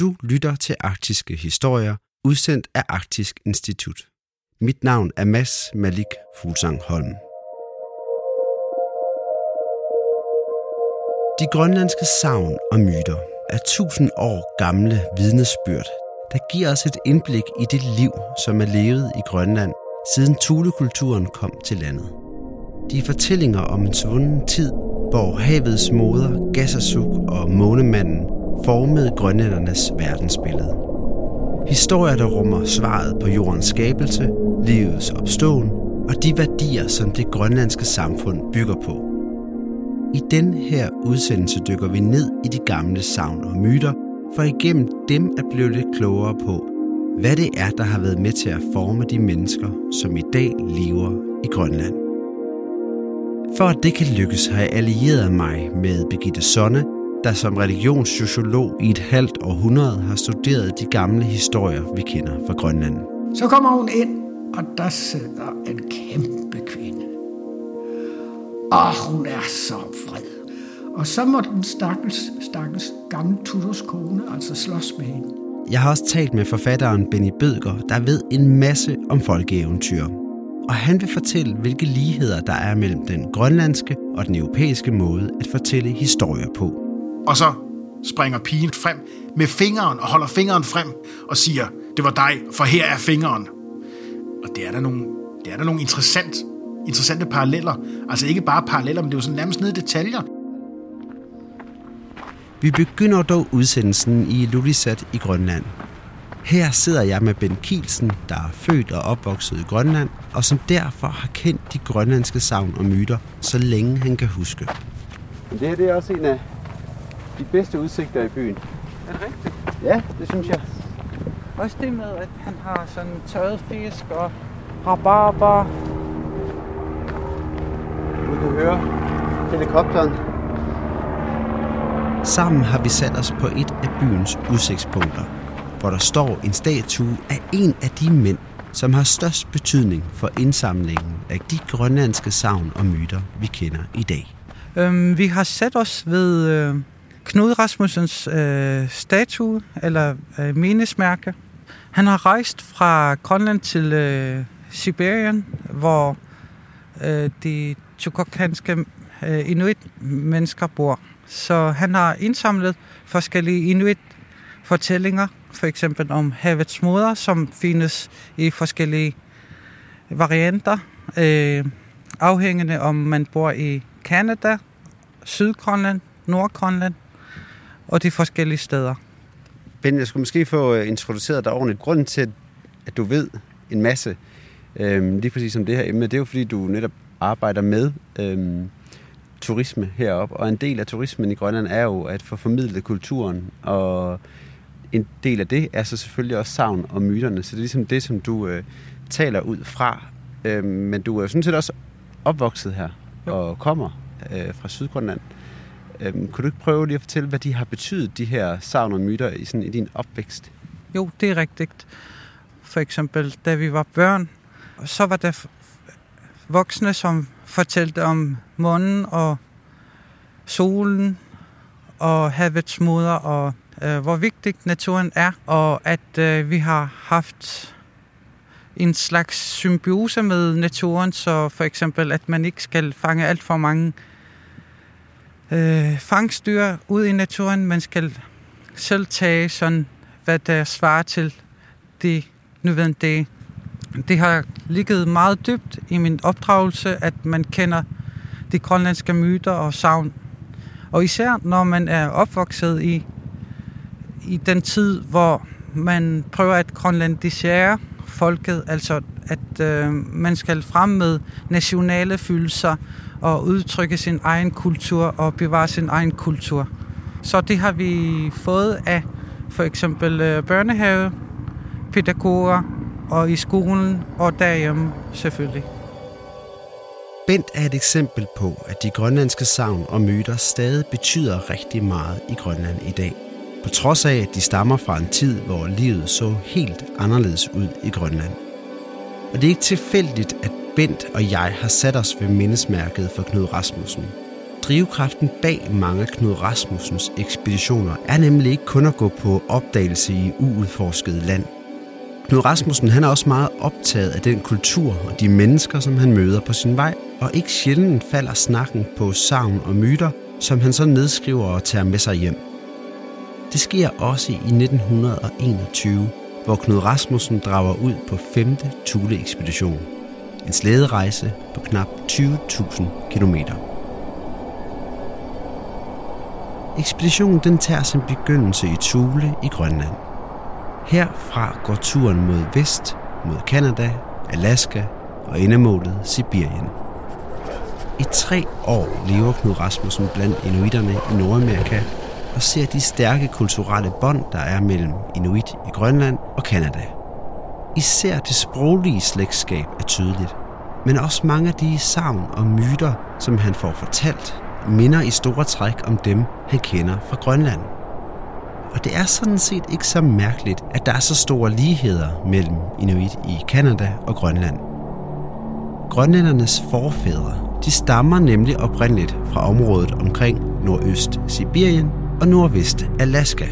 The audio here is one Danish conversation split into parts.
Du lytter til Arktiske Historier, udsendt af Arktisk Institut. Mit navn er Mads Malik Fuglsang Holm. De grønlandske savn og myter er tusind år gamle vidnesbyrd, der giver os et indblik i det liv, som er levet i Grønland, siden Tulekulturen kom til landet. De er fortællinger om en svunden tid, hvor havets moder, Gassasuk og månemanden formede grønlændernes verdensbillede. Historier, der rummer svaret på jordens skabelse, livets opståen og de værdier, som det grønlandske samfund bygger på. I den her udsendelse dykker vi ned i de gamle savn og myter, for igennem dem at blive lidt klogere på, hvad det er, der har været med til at forme de mennesker, som i dag lever i Grønland. For at det kan lykkes, har jeg allieret mig med Birgitte Sonne, der som religionssociolog i et halvt århundrede har studeret de gamle historier, vi kender fra Grønland. Så kommer hun ind, og der sidder en kæmpe kvinde. Og hun er så vred. Og så må den stakkels, stakkels gamle Tudors kone altså slås med hende. Jeg har også talt med forfatteren Benny Bødger, der ved en masse om folkeeventyr. Og han vil fortælle, hvilke ligheder der er mellem den grønlandske og den europæiske måde at fortælle historier på. Og så springer pigen frem med fingeren og holder fingeren frem og siger, det var dig, for her er fingeren. Og det er der nogle, det er der nogle interessant, interessante paralleller. Altså ikke bare paralleller, men det er jo sådan nærmest nede i detaljer. Vi begynder dog udsendelsen i Lulisat i Grønland. Her sidder jeg med Ben Kielsen, der er født og opvokset i Grønland, og som derfor har kendt de grønlandske savn og myter, så længe han kan huske. Det her det er også en af de bedste udsigter i byen. Er det rigtigt? Ja, det synes jeg. Også det med, at han har sådan tørret fisk og rabarber. Du kan høre helikopteren. Sammen har vi sat os på et af byens udsigtspunkter, hvor der står en statue af en af de mænd, som har størst betydning for indsamlingen af de grønlandske savn og myter, vi kender i dag. Øhm, vi har sat os ved øh, Knud Rasmussens øh, statue, eller øh, mindesmærke. Han har rejst fra Grønland til øh, Sibirien, hvor øh, de tjukokanske øh, inuit-mennesker bor. Så han har indsamlet forskellige inuit-fortællinger, for eksempel om havets moder, som findes i forskellige varianter, øh, afhængende om man bor i Kanada, Sydgrønland, Nordgrønland og de forskellige steder. Ben, jeg skulle måske få øh, introduceret dig ordentligt. Grunden til, at du ved en masse, øhm, lige præcis om det her emne, det er jo fordi, du netop arbejder med øhm, turisme heroppe, og en del af turismen i Grønland er jo at få formidlet kulturen, og en del af det er så selvfølgelig også savn og myterne, så det er ligesom det, som du øh, taler ud fra. Øhm, men du er jo sådan set også opvokset her, Jo. og kommer øh, fra Sydgrønland. Øhm, kunne du ikke prøve lige at fortælle, hvad de har betydet, de her savn og myter, i, sådan, i din opvækst? Jo, det er rigtigt. For eksempel, da vi var børn, så var der voksne, som fortalte om månen og solen og havets moder, og øh, hvor vigtig naturen er, og at øh, vi har haft en slags symbiose med naturen, så for eksempel, at man ikke skal fange alt for mange øh, fangstyr ud i naturen, man skal selv tage sådan, hvad der svarer til det nødvendige. Det har ligget meget dybt i min opdragelse, at man kender de grønlandske myter og savn. Og især når man er opvokset i, i den tid, hvor man prøver at grønlandisere folket, altså at øh, man skal frem med nationale følelser og udtrykke sin egen kultur og bevare sin egen kultur. Så det har vi fået af for eksempel øh, børnehave, pædagoger og i skolen og derhjemme selvfølgelig. Bent er et eksempel på, at de grønlandske savn og myter stadig betyder rigtig meget i Grønland i dag. På trods af, at de stammer fra en tid, hvor livet så helt anderledes ud i Grønland. Og det er ikke tilfældigt, at Bent og jeg har sat os ved mindesmærket for Knud Rasmussen. Drivkraften bag mange af Knud Rasmussens ekspeditioner er nemlig ikke kun at gå på opdagelse i uudforsket land. Knud Rasmussen han er også meget optaget af den kultur og de mennesker, som han møder på sin vej, og ikke sjældent falder snakken på savn og myter, som han så nedskriver og tager med sig hjem. Det sker også i 1921, hvor Knud Rasmussen drager ud på 5. Thule-ekspedition. En slæderejse på knap 20.000 km. Ekspeditionen den tager sin begyndelse i Thule i Grønland. Herfra går turen mod vest, mod Kanada, Alaska og endemålet Sibirien. I tre år lever Knud Rasmussen blandt inuiterne i Nordamerika og ser de stærke kulturelle bånd, der er mellem inuit i Grønland og Kanada. Især det sproglige slægtskab er tydeligt, men også mange af de savn og myter, som han får fortalt, minder i store træk om dem, han kender fra Grønland. Og det er sådan set ikke så mærkeligt, at der er så store ligheder mellem inuit i Kanada og Grønland. Grønlændernes forfædre, de stammer nemlig oprindeligt fra området omkring nordøst Sibirien og nordvest Alaska.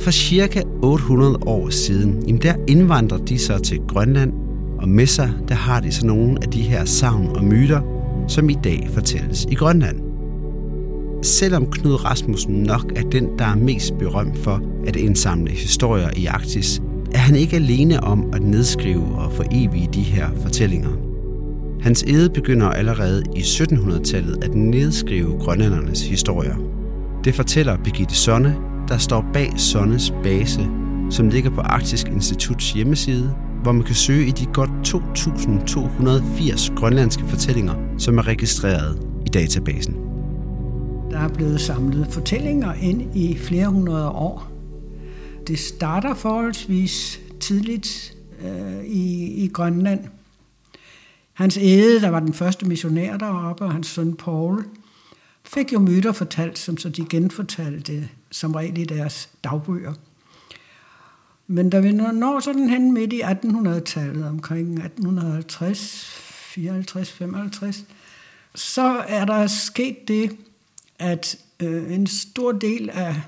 For cirka 800 år siden, jamen der indvandrer de så til Grønland, og med sig der har de så nogle af de her savn og myter, som i dag fortælles i Grønland. Selvom Knud Rasmussen nok er den, der er mest berømt for at indsamle historier i Arktis, er han ikke alene om at nedskrive og forevige de her fortællinger. Hans æde begynder allerede i 1700-tallet at nedskrive grønlændernes historier. Det fortæller Birgitte Sonne, der står bag Sonnes base, som ligger på Arktisk Instituts hjemmeside, hvor man kan søge i de godt 2.280 grønlandske fortællinger, som er registreret i databasen. Der er blevet samlet fortællinger ind i flere hundrede år. Det starter forholdsvis tidligt øh, i, i Grønland. Hans æde, der var den første missionær deroppe, og hans søn Paul, fik jo myter fortalt, som så de genfortalte som regel i deres dagbøger. Men da vi når sådan hen midt i 1800-tallet, omkring 1850, 54, 55, så er der sket det, at øh, en stor del af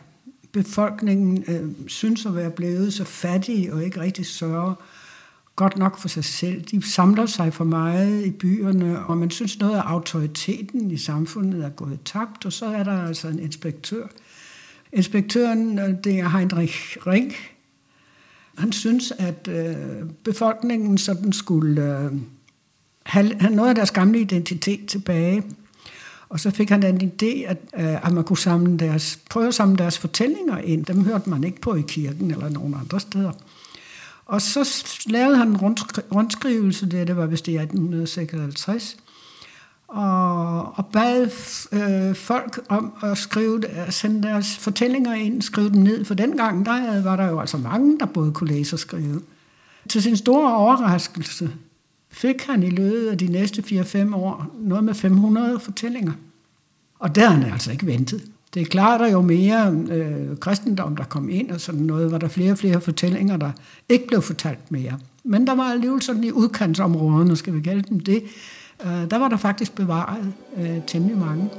befolkningen øh, synes at være blevet så fattige og ikke rigtig sørger godt nok for sig selv. De samler sig for meget i byerne, og man synes noget af autoriteten i samfundet er gået tabt, og så er der altså en inspektør. Inspektøren, det er Heinrich Ring. Han synes, at øh, befolkningen sådan skulle øh, have, have noget af deres gamle identitet tilbage. Og så fik han den idé, at, øh, at man kunne samle deres, prøve at samle deres fortællinger ind. Dem hørte man ikke på i kirken eller nogen andre steder. Og så lavede han en rundskrivelse, det, det var vist i 1856, og, og bad øh, folk om at skrive, at sende deres fortællinger ind, skrive dem ned, for dengang der var der jo altså mange, der både kunne læse og skrive. Til sin store overraskelse fik han i løbet af de næste 4-5 år noget med 500 fortællinger. Og der har han altså ikke ventet. Det er klart, at jo mere øh, kristendom, der kom ind og sådan noget, var der flere og flere fortællinger, der ikke blev fortalt mere. Men der var alligevel sådan i udkantsområderne, skal vi kalde dem det, øh, der var der faktisk bevaret øh, temmelig mange.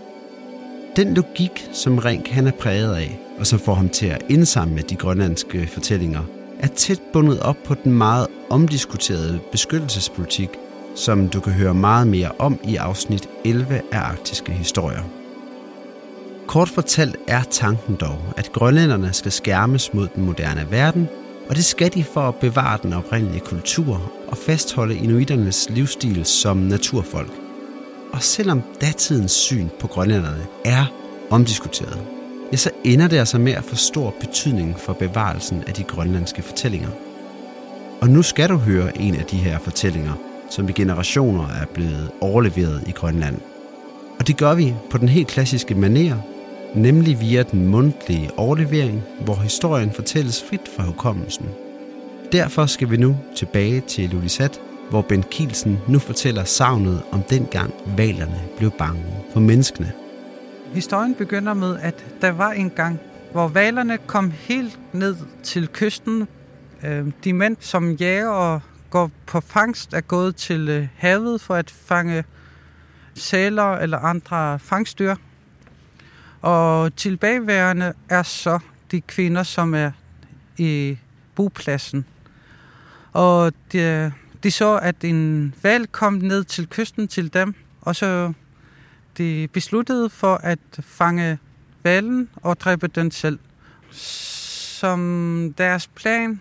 Den logik, som Rink han er præget af, og som får ham til at indsamle de grønlandske fortællinger, er tæt bundet op på den meget omdiskuterede beskyttelsespolitik, som du kan høre meget mere om i afsnit 11 af Arktiske Historier. Kort fortalt er tanken dog, at grønlænderne skal skærmes mod den moderne verden, og det skal de for at bevare den oprindelige kultur og fastholde inuiternes livsstil som naturfolk. Og selvom datidens syn på grønlænderne er omdiskuteret, ja, så ender det altså med at få stor betydning for bevarelsen af de grønlandske fortællinger. Og nu skal du høre en af de her fortællinger, som i generationer er blevet overleveret i Grønland. Og det gør vi på den helt klassiske maner, nemlig via den mundtlige overlevering, hvor historien fortælles frit fra hukommelsen. Derfor skal vi nu tilbage til Lulisat, hvor Ben Kielsen nu fortæller savnet om dengang valerne blev bange for menneskene. Historien begynder med, at der var en gang, hvor valerne kom helt ned til kysten. Øhm, de mænd, som jager og går på fangst, er gået til øh, havet for at fange sæler eller andre fangstyr. Og tilbageværende er så de kvinder, som er i bopladsen. Og de, de så, at en valg kom ned til kysten til dem, og så de besluttede for at fange valen og dræbe den selv. Som deres plan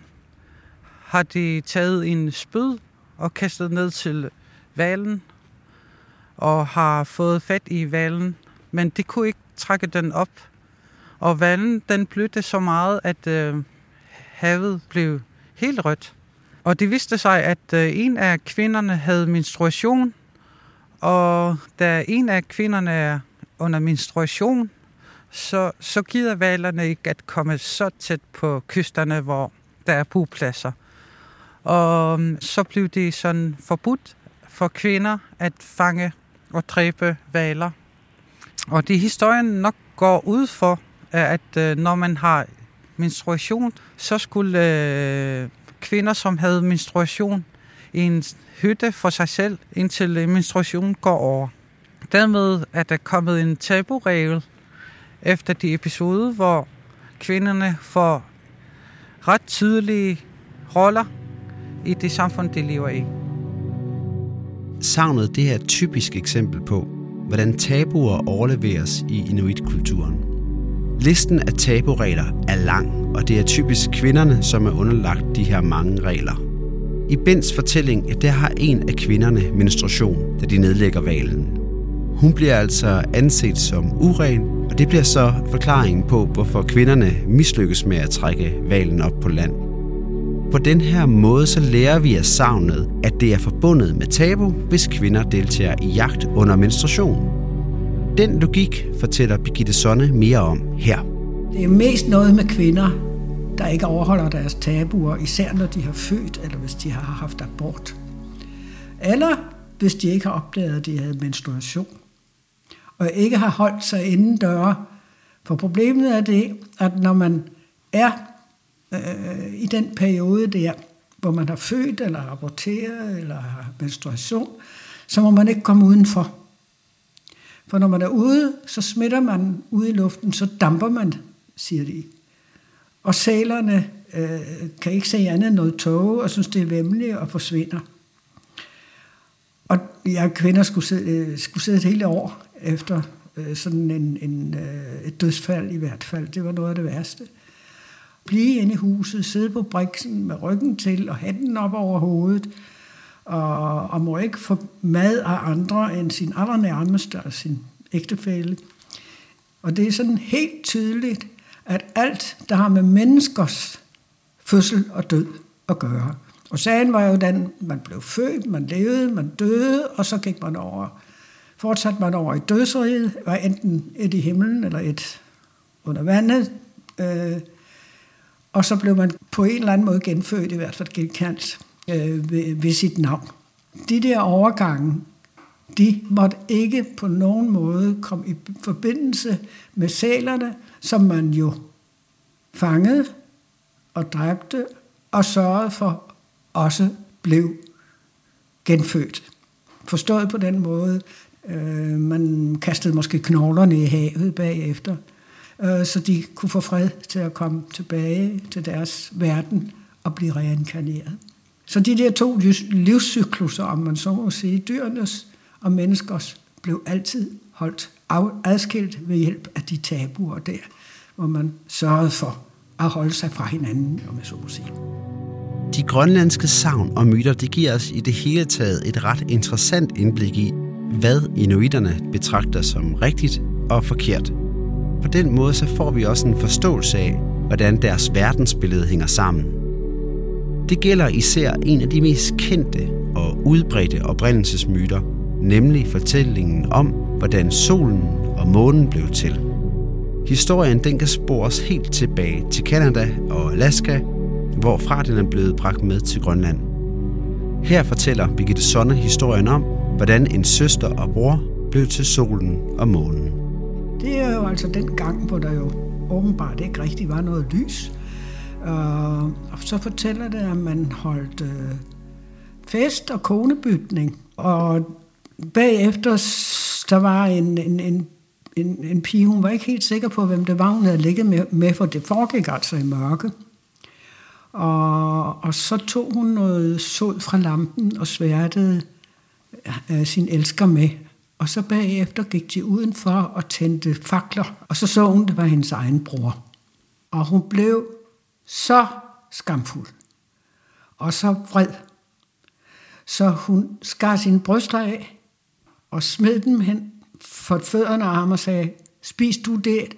har de taget en spyd og kastet ned til valen og har fået fat i valen, men de kunne ikke trække den op. Og vandet den blødte så meget, at øh, havet blev helt rødt. Og det viste sig, at øh, en af kvinderne havde menstruation, og da en af kvinderne er under menstruation, så, så gider valerne ikke at komme så tæt på kysterne, hvor der er bopladser. Og øhm, så blev det sådan forbudt for kvinder at fange og dræbe valer. Og det historien nok går ud for, er, at øh, når man har menstruation, så skulle øh, kvinder, som havde menstruation, i en hytte for sig selv, indtil øh, menstruationen går over. Dermed er der kommet en taburegel efter de episode, hvor kvinderne får ret tydelige roller i det samfund, de lever i. Savnet det her et typisk eksempel på, hvordan tabuer overleveres i inuitkulturen. Listen af taburegler er lang, og det er typisk kvinderne, som er underlagt de her mange regler. I Bens fortælling, der har en af kvinderne menstruation, da de nedlægger valen. Hun bliver altså anset som uren, og det bliver så forklaringen på, hvorfor kvinderne mislykkes med at trække valen op på land. På den her måde så lærer vi af savnet, at det er forbundet med tabu, hvis kvinder deltager i jagt under menstruation. Den logik fortæller Birgitte Sonne mere om her. Det er mest noget med kvinder, der ikke overholder deres tabuer, især når de har født, eller hvis de har haft abort. Eller hvis de ikke har opdaget, at de havde menstruation. Og ikke har holdt sig inden døre. For problemet er det, at når man er øh, i den periode der, hvor man har født, eller aborteret, eller har menstruation, så må man ikke komme udenfor. For når man er ude, så smitter man ude i luften, så damper man, siger de. Og sælerne øh, kan ikke se andet end noget tåge, og synes, det er vemmeligt og forsvinder. Og jeg kvinder skulle sidde, øh, skulle sidde et hele år efter øh, sådan en, en, øh, et dødsfald i hvert fald. Det var noget af det værste. Blive inde i huset, sidde på briksen med ryggen til og hatten op over hovedet, og, og må ikke få mad af andre end sin allernærmeste og sin ægtefælle. Og det er sådan helt tydeligt, at alt, der har med menneskers fødsel og død at gøre. Og sagen var jo den, man blev født, man levede, man døde, og så gik man over. Fortsatte man over i dødsriget, var enten et i himlen eller et under vandet. Øh, og så blev man på en eller anden måde genfødt, i hvert fald genkaldt øh, ved, ved sit navn. De der overgange, de måtte ikke på nogen måde komme i forbindelse med sælerne, som man jo fangede og dræbte og sørgede for også blev genfødt. Forstået på den måde, øh, man kastede måske knoglerne i havet bagefter, øh, så de kunne få fred til at komme tilbage til deres verden og blive reinkarneret. Så de der to livscykluser, om man så må sige, dyrenes og menneskers, blev altid holdt adskilt ved hjælp af de tabuer der, hvor man sørgede for at holde sig fra hinanden, om jeg så må sige. De grønlandske savn og myter, det giver os i det hele taget et ret interessant indblik i, hvad inuiterne betragter som rigtigt og forkert. På den måde så får vi også en forståelse af, hvordan deres verdensbillede hænger sammen. Det gælder især en af de mest kendte og udbredte oprindelsesmyter, nemlig fortællingen om, hvordan solen og månen blev til. Historien den kan spores helt tilbage til Kanada og Alaska, hvorfra den er blevet bragt med til Grønland. Her fortæller Birgitte Sonne historien om, hvordan en søster og bror blev til solen og månen. Det er jo altså den gang, hvor der jo åbenbart ikke rigtig var noget lys. Øh, og så fortæller det, at man holdt øh, fest og konebytning. Og bagefter der var en, en, en, en, en pige, hun var ikke helt sikker på, hvem det var, hun havde ligget med, med for det foregik altså i mørke. Og, og så tog hun noget sod fra lampen og sværtede øh, sin elsker med. Og så bagefter gik de udenfor og tændte fakler, og så så hun, det var hendes egen bror. Og hun blev så skamfuld og så vred. Så hun skar sine bryster af og smed dem hen for fødderne af ham og sagde, spis du det?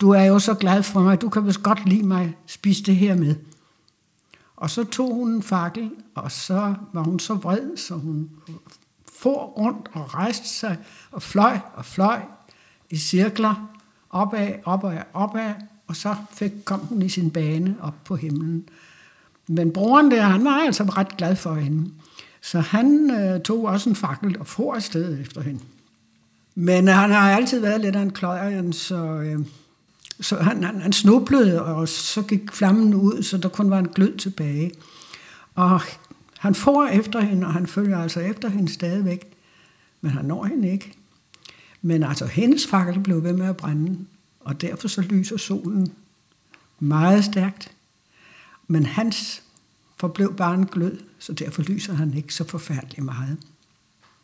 Du er jo så glad for mig, du kan vist godt lide mig, spis det her med. Og så tog hun en fakkel, og så var hun så vred, så hun for rundt og rejste sig og fløj og fløj i cirkler opad, opad, opad, og så fik, kom hun i sin bane op på himlen. Men broren der, han var altså ret glad for hende. Så han øh, tog også en fakkel og for afsted efter hende. Men øh, han har altid været lidt af en kløjer, så, øh, så han, han, han snublede, og så gik flammen ud, så der kun var en glød tilbage. Og han får efter hende, og han følger altså efter hende stadigvæk, men han når hende ikke. Men altså, hendes fakkel blev ved med at brænde, og derfor så lyser solen meget stærkt. Men hans forblev bare en glød, så derfor lyser han ikke så forfærdeligt meget.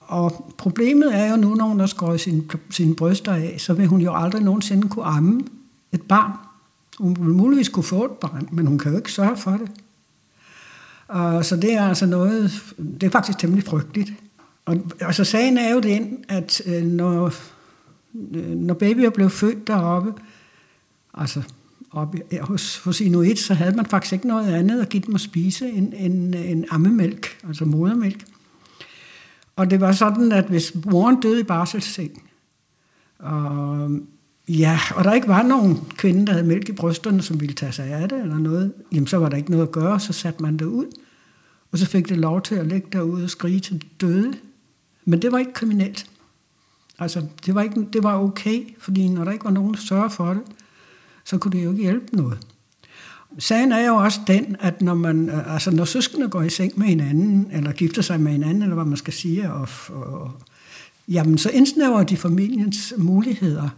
Og problemet er jo nu, når hun har skåret sine, sine bryster af, så vil hun jo aldrig nogensinde kunne amme et barn. Hun vil muligvis kunne få et barn, men hun kan jo ikke sørge for det. Og så det er altså noget, det er faktisk temmelig frygteligt. Og altså sagen er jo den, at øh, når, øh, når babyer blev født deroppe, altså op, hos, hos Inuit, så havde man faktisk ikke noget andet at give dem at spise end, end, end ammemælk, altså modermælk. Og det var sådan, at hvis moren døde i barselsseng, og, ja, og der ikke var nogen kvinde, der havde mælk i brysterne, som ville tage sig af det eller noget, jamen så var der ikke noget at gøre, så satte man det ud. Og så fik det lov til at ligge derude og skrige til døde. Men det var ikke kriminelt. Altså, det var, ikke, det var okay, fordi når der ikke var nogen, der sørger for det, så kunne det jo ikke hjælpe noget. Sagen er jo også den, at når, man, øh, altså når søskende går i seng med hinanden, eller gifter sig med hinanden, eller hvad man skal sige, og, og, jamen så indsnæver de familiens muligheder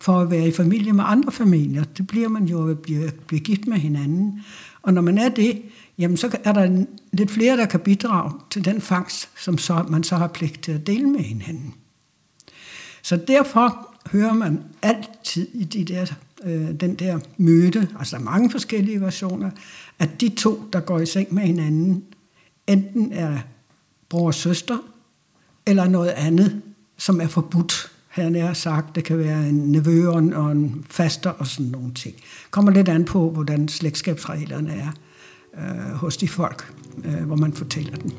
for at være i familie med andre familier. Det bliver man jo at blive, blive gift med hinanden. Og når man er det, jamen så er der lidt flere, der kan bidrage til den fangst, som så, man så har pligt til at dele med hinanden. Så derfor hører man altid i de der øh, den der møde, altså der er mange forskellige versioner, at de to, der går i seng med hinanden, enten er bror og søster, eller noget andet, som er forbudt. Han er sagt, det kan være en nevø og en faster og sådan nogle ting. Kommer lidt an på, hvordan slægtskabsreglerne er øh, hos de folk, øh, hvor man fortæller den.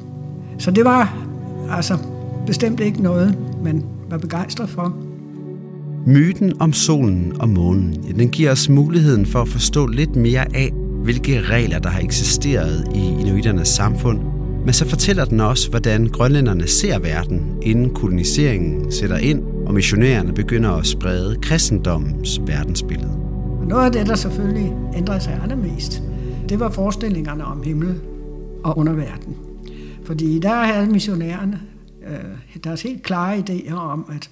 Så det var altså bestemt ikke noget, man var begejstret for. Myten om solen og månen, ja, den giver os muligheden for at forstå lidt mere af, hvilke regler der har eksisteret i inuiternes samfund, men så fortæller den også, hvordan grønlænderne ser verden, inden koloniseringen sætter ind, og missionærerne begynder at sprede kristendommens verdensbillede. Noget af det, der selvfølgelig ændrede sig allermest, det var forestillingerne om himmel og underverden. Fordi der havde missionærerne øh, deres helt klare idéer om, at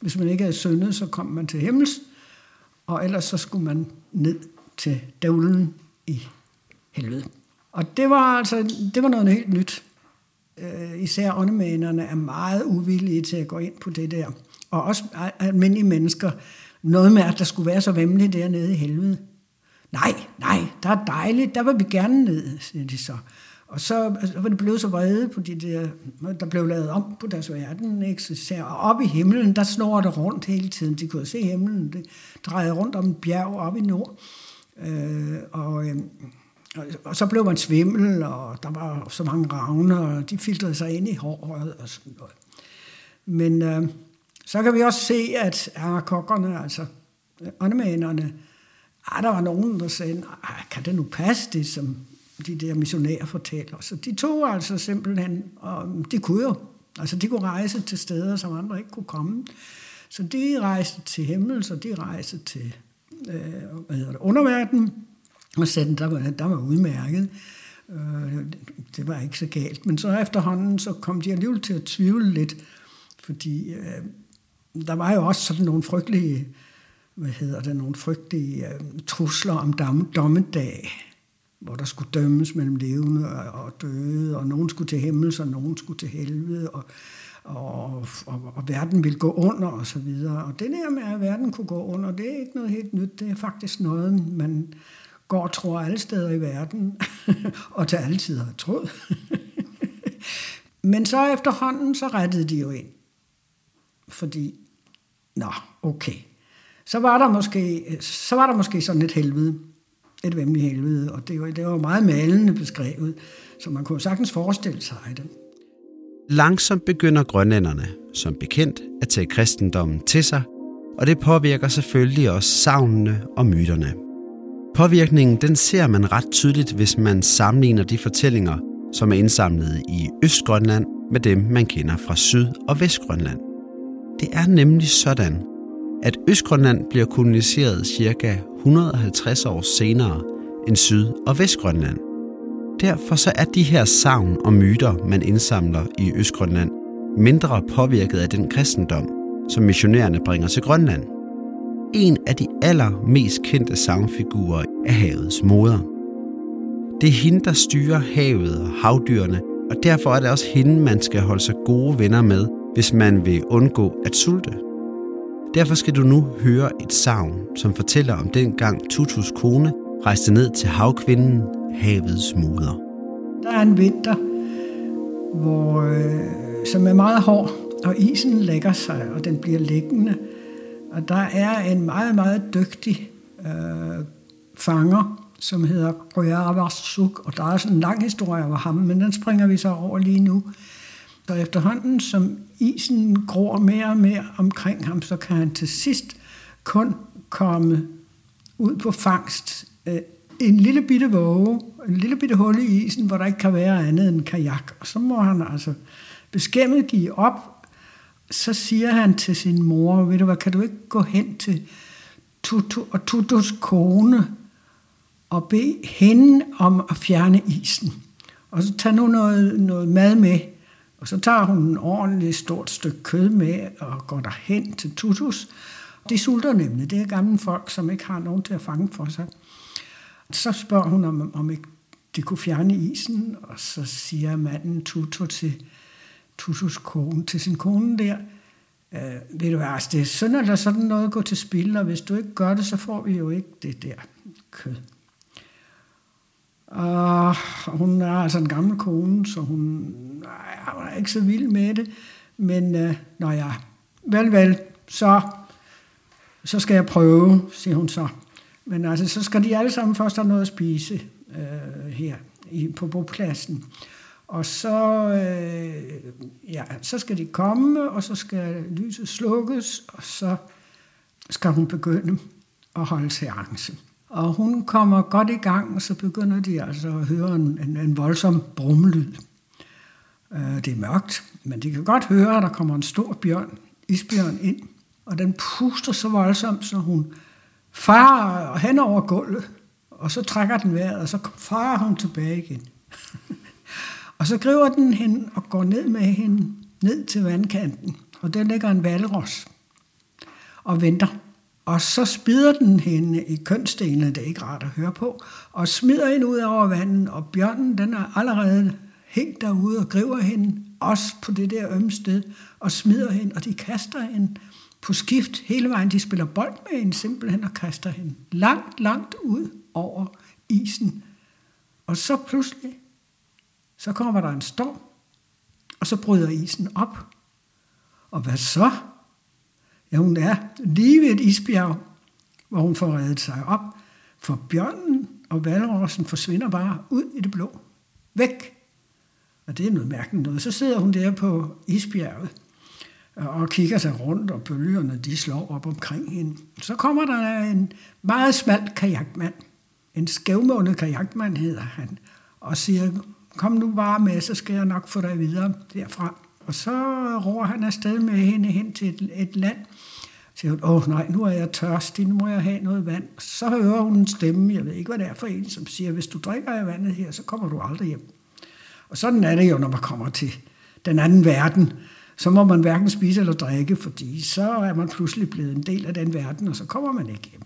hvis man ikke havde syndet, så kom man til himmels, og ellers så skulle man ned til dævlen i helvede. Og det var altså det var noget helt nyt. Øh, især åndemænerne er meget uvillige til at gå ind på det der. Og også almindelige mennesker. Noget med, at der skulle være så vemmeligt dernede i helvede. Nej, nej, der er dejligt, der vil vi gerne ned, siger de så. Og så så var det blevet så vrede på de der, der blev lavet om på deres verden. Ikke? Så, og op i himlen, der snor det rundt hele tiden. De kunne se himlen, det drejede rundt om en bjerg op i nord. Øh, og, øh, og, og så blev man svimmel, og der var så mange ravne, og de filtrede sig ind i håret og sådan noget. Men øh, så kan vi også se, at ah, kokkerne, altså åndemanerne, ah, der var nogen, der sagde, ah, kan det nu passe det, som de der missionærer fortæller. Så de tog altså simpelthen, og de kunne jo, altså de kunne rejse til steder, som andre ikke kunne komme. Så de rejste til himmel, så de rejste til øh, hvad hedder det, underverdenen, og sagde, der var, der var udmærket. Øh, det var ikke så galt. Men så efterhånden, så kom de alligevel til at tvivle lidt, fordi øh, der var jo også sådan nogle frygtelige, hvad hedder det, nogle frygtelige øh, trusler om dom, dommedag, hvor der skulle dømmes mellem levende og, og døde, og nogen skulle til himmel, og nogen skulle til helvede, og, og, og, og verden ville gå under, og så videre. Og det der med, at verden kunne gå under, det er ikke noget helt nyt, det er faktisk noget, man går og tror alle steder i verden, og til alle tider har troet. Men så efterhånden, så rettede de jo ind. Fordi, nå, okay. Så var der måske, så var der måske sådan et helvede. Et vemmeligt helvede. Og det var, det var meget malende beskrevet. Så man kunne sagtens forestille sig det. Langsomt begynder grønlænderne, som bekendt, at tage kristendommen til sig, og det påvirker selvfølgelig også savnene og myterne. Påvirkningen den ser man ret tydeligt, hvis man sammenligner de fortællinger, som er indsamlet i Østgrønland med dem, man kender fra Syd- og Vestgrønland. Det er nemlig sådan, at Østgrønland bliver koloniseret ca. 150 år senere end Syd- og Vestgrønland. Derfor så er de her savn og myter, man indsamler i Østgrønland, mindre påvirket af den kristendom, som missionærerne bringer til Grønland. En af de allermest kendte savnfigurer er havets moder. Det er hende, der styrer havet og havdyrene, og derfor er det også hende, man skal holde sig gode venner med, hvis man vil undgå at sulte. Derfor skal du nu høre et savn, som fortæller om den gang Tutus kone rejste ned til havkvinden, havets moder. Der er en vinter, hvor, øh, som er meget hård, og isen lægger sig, og den bliver liggende. Og der er en meget, meget dygtig øh, fanger, som hedder Røjavarsuk, og der er sådan en lang historie over ham, men den springer vi så over lige nu. Så efterhånden, som isen gror mere og mere omkring ham, så kan han til sidst kun komme ud på fangst. Øh, en lille bitte våge, en lille bitte hul i isen, hvor der ikke kan være andet end kajak. Og så må han altså beskæmmet give op. Så siger han til sin mor, ved du hvad, kan du ikke gå hen til Tutu og Tutus kone og bede hende om at fjerne isen. Og så tag nu noget, noget mad med, og så tager hun en ordentlig stort stykke kød med og går derhen til Tutus. De sulter nemlig. Det er gamle folk, som ikke har nogen til at fange for sig. Så spørger hun, om, om ikke de kunne fjerne isen, og så siger manden Tutu til Tutus kone, til sin kone der, øh, ved du hvad, altså, det er synd, at der sådan noget går til spil, og hvis du ikke gør det, så får vi jo ikke det der kød. Og hun er altså en gammel kone, så hun er ikke så vild med det. Men øh, når jeg, vel, vel, så, så skal jeg prøve, siger hun så. Men altså, så skal de alle sammen først have noget at spise øh, her i, på bopladsen. Og så, øh, ja, så skal de komme, og så skal lyset slukkes, og så skal hun begynde at holde seance. Og hun kommer godt i gang, og så begynder de altså at høre en, en, en voldsom brummelyd. Øh, det er mørkt, men de kan godt høre, at der kommer en stor bjørn, isbjørn ind, og den puster så voldsomt, så hun farer hen over gulvet, og så trækker den vejret, og så farer hun tilbage igen. og så griber den hende og går ned med hende ned til vandkanten, og der ligger en valros og venter. Og så spider den hende i kønsdelene, det er ikke rart at høre på, og smider hende ud over vandet, og bjørnen den er allerede hængt derude og griber hende, også på det der ømme sted, og smider hende, og de kaster hende på skift hele vejen. De spiller bold med hende simpelthen og kaster hende langt, langt ud over isen. Og så pludselig, så kommer der en storm, og så bryder isen op. Og hvad så? Ja, hun er lige ved et isbjerg, hvor hun får reddet sig op, for bjørnen og valrossen forsvinder bare ud i det blå. Væk. Og det er noget mærkeligt noget. Så sidder hun der på isbjerget øh, og kigger sig rundt, og bølgerne de slår op omkring hende. Så kommer der en meget smal kajakmand. En skævmånet kajakmand hedder han. Og siger, kom nu bare med, så skal jeg nok få dig videre derfra. Og så ror han afsted med hende hen til et, et land. Så siger hun, åh nej, nu er jeg tørstig, nu må jeg have noget vand. Så hører hun en stemme, jeg ved ikke, hvad det er for en, som siger, hvis du drikker af vandet her, så kommer du aldrig hjem. Og sådan er det jo, når man kommer til den anden verden, så må man hverken spise eller drikke, fordi så er man pludselig blevet en del af den verden, og så kommer man ikke hjem.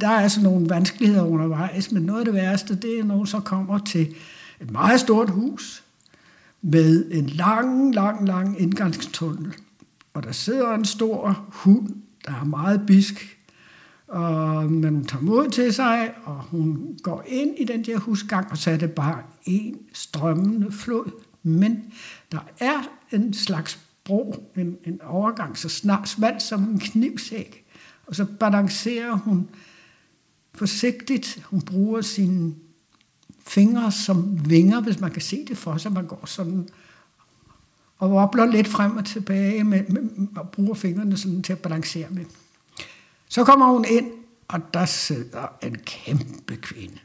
Der er altså nogle vanskeligheder undervejs, men noget af det værste, det er, når så kommer til et meget stort hus med en lang, lang, lang indgangstunnel. Og der sidder en stor hund, der er meget bisk, og, men hun tager mod til sig, og hun går ind i den der husgang, og så er det bare en strømmende flod. Men der er en slags bro, en, en overgang, så snart smalt som en knivsæk. Og så balancerer hun forsigtigt. Hun bruger sine fingre som vinger, hvis man kan se det for sig. Man går sådan og wobbler lidt frem og tilbage med, med, og bruger fingrene sådan til at balancere med. Så kommer hun ind, og der sidder en kæmpe kvinde.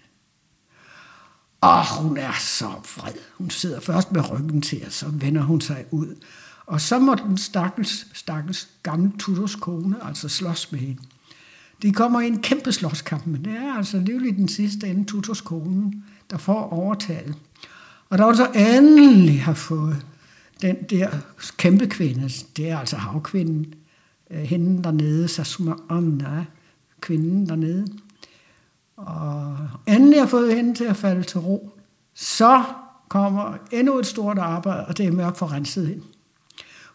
Og hun er så vred. Hun sidder først med ryggen til, og så vender hun sig ud. Og så må den stakkels, stakkels gamle Tudors kone altså slås med hende. De kommer i en kæmpe slåskamp, men det er altså livligt den sidste ende Tutors kone, der får overtaget. Og da hun så endelig har fået den der kæmpe kvinde, det er altså havkvinden, øh, hende dernede, Sasuma Amna, kvinden dernede, og endelig har fået hende til at falde til ro, så kommer endnu et stort arbejde, og det er med at få renset hende.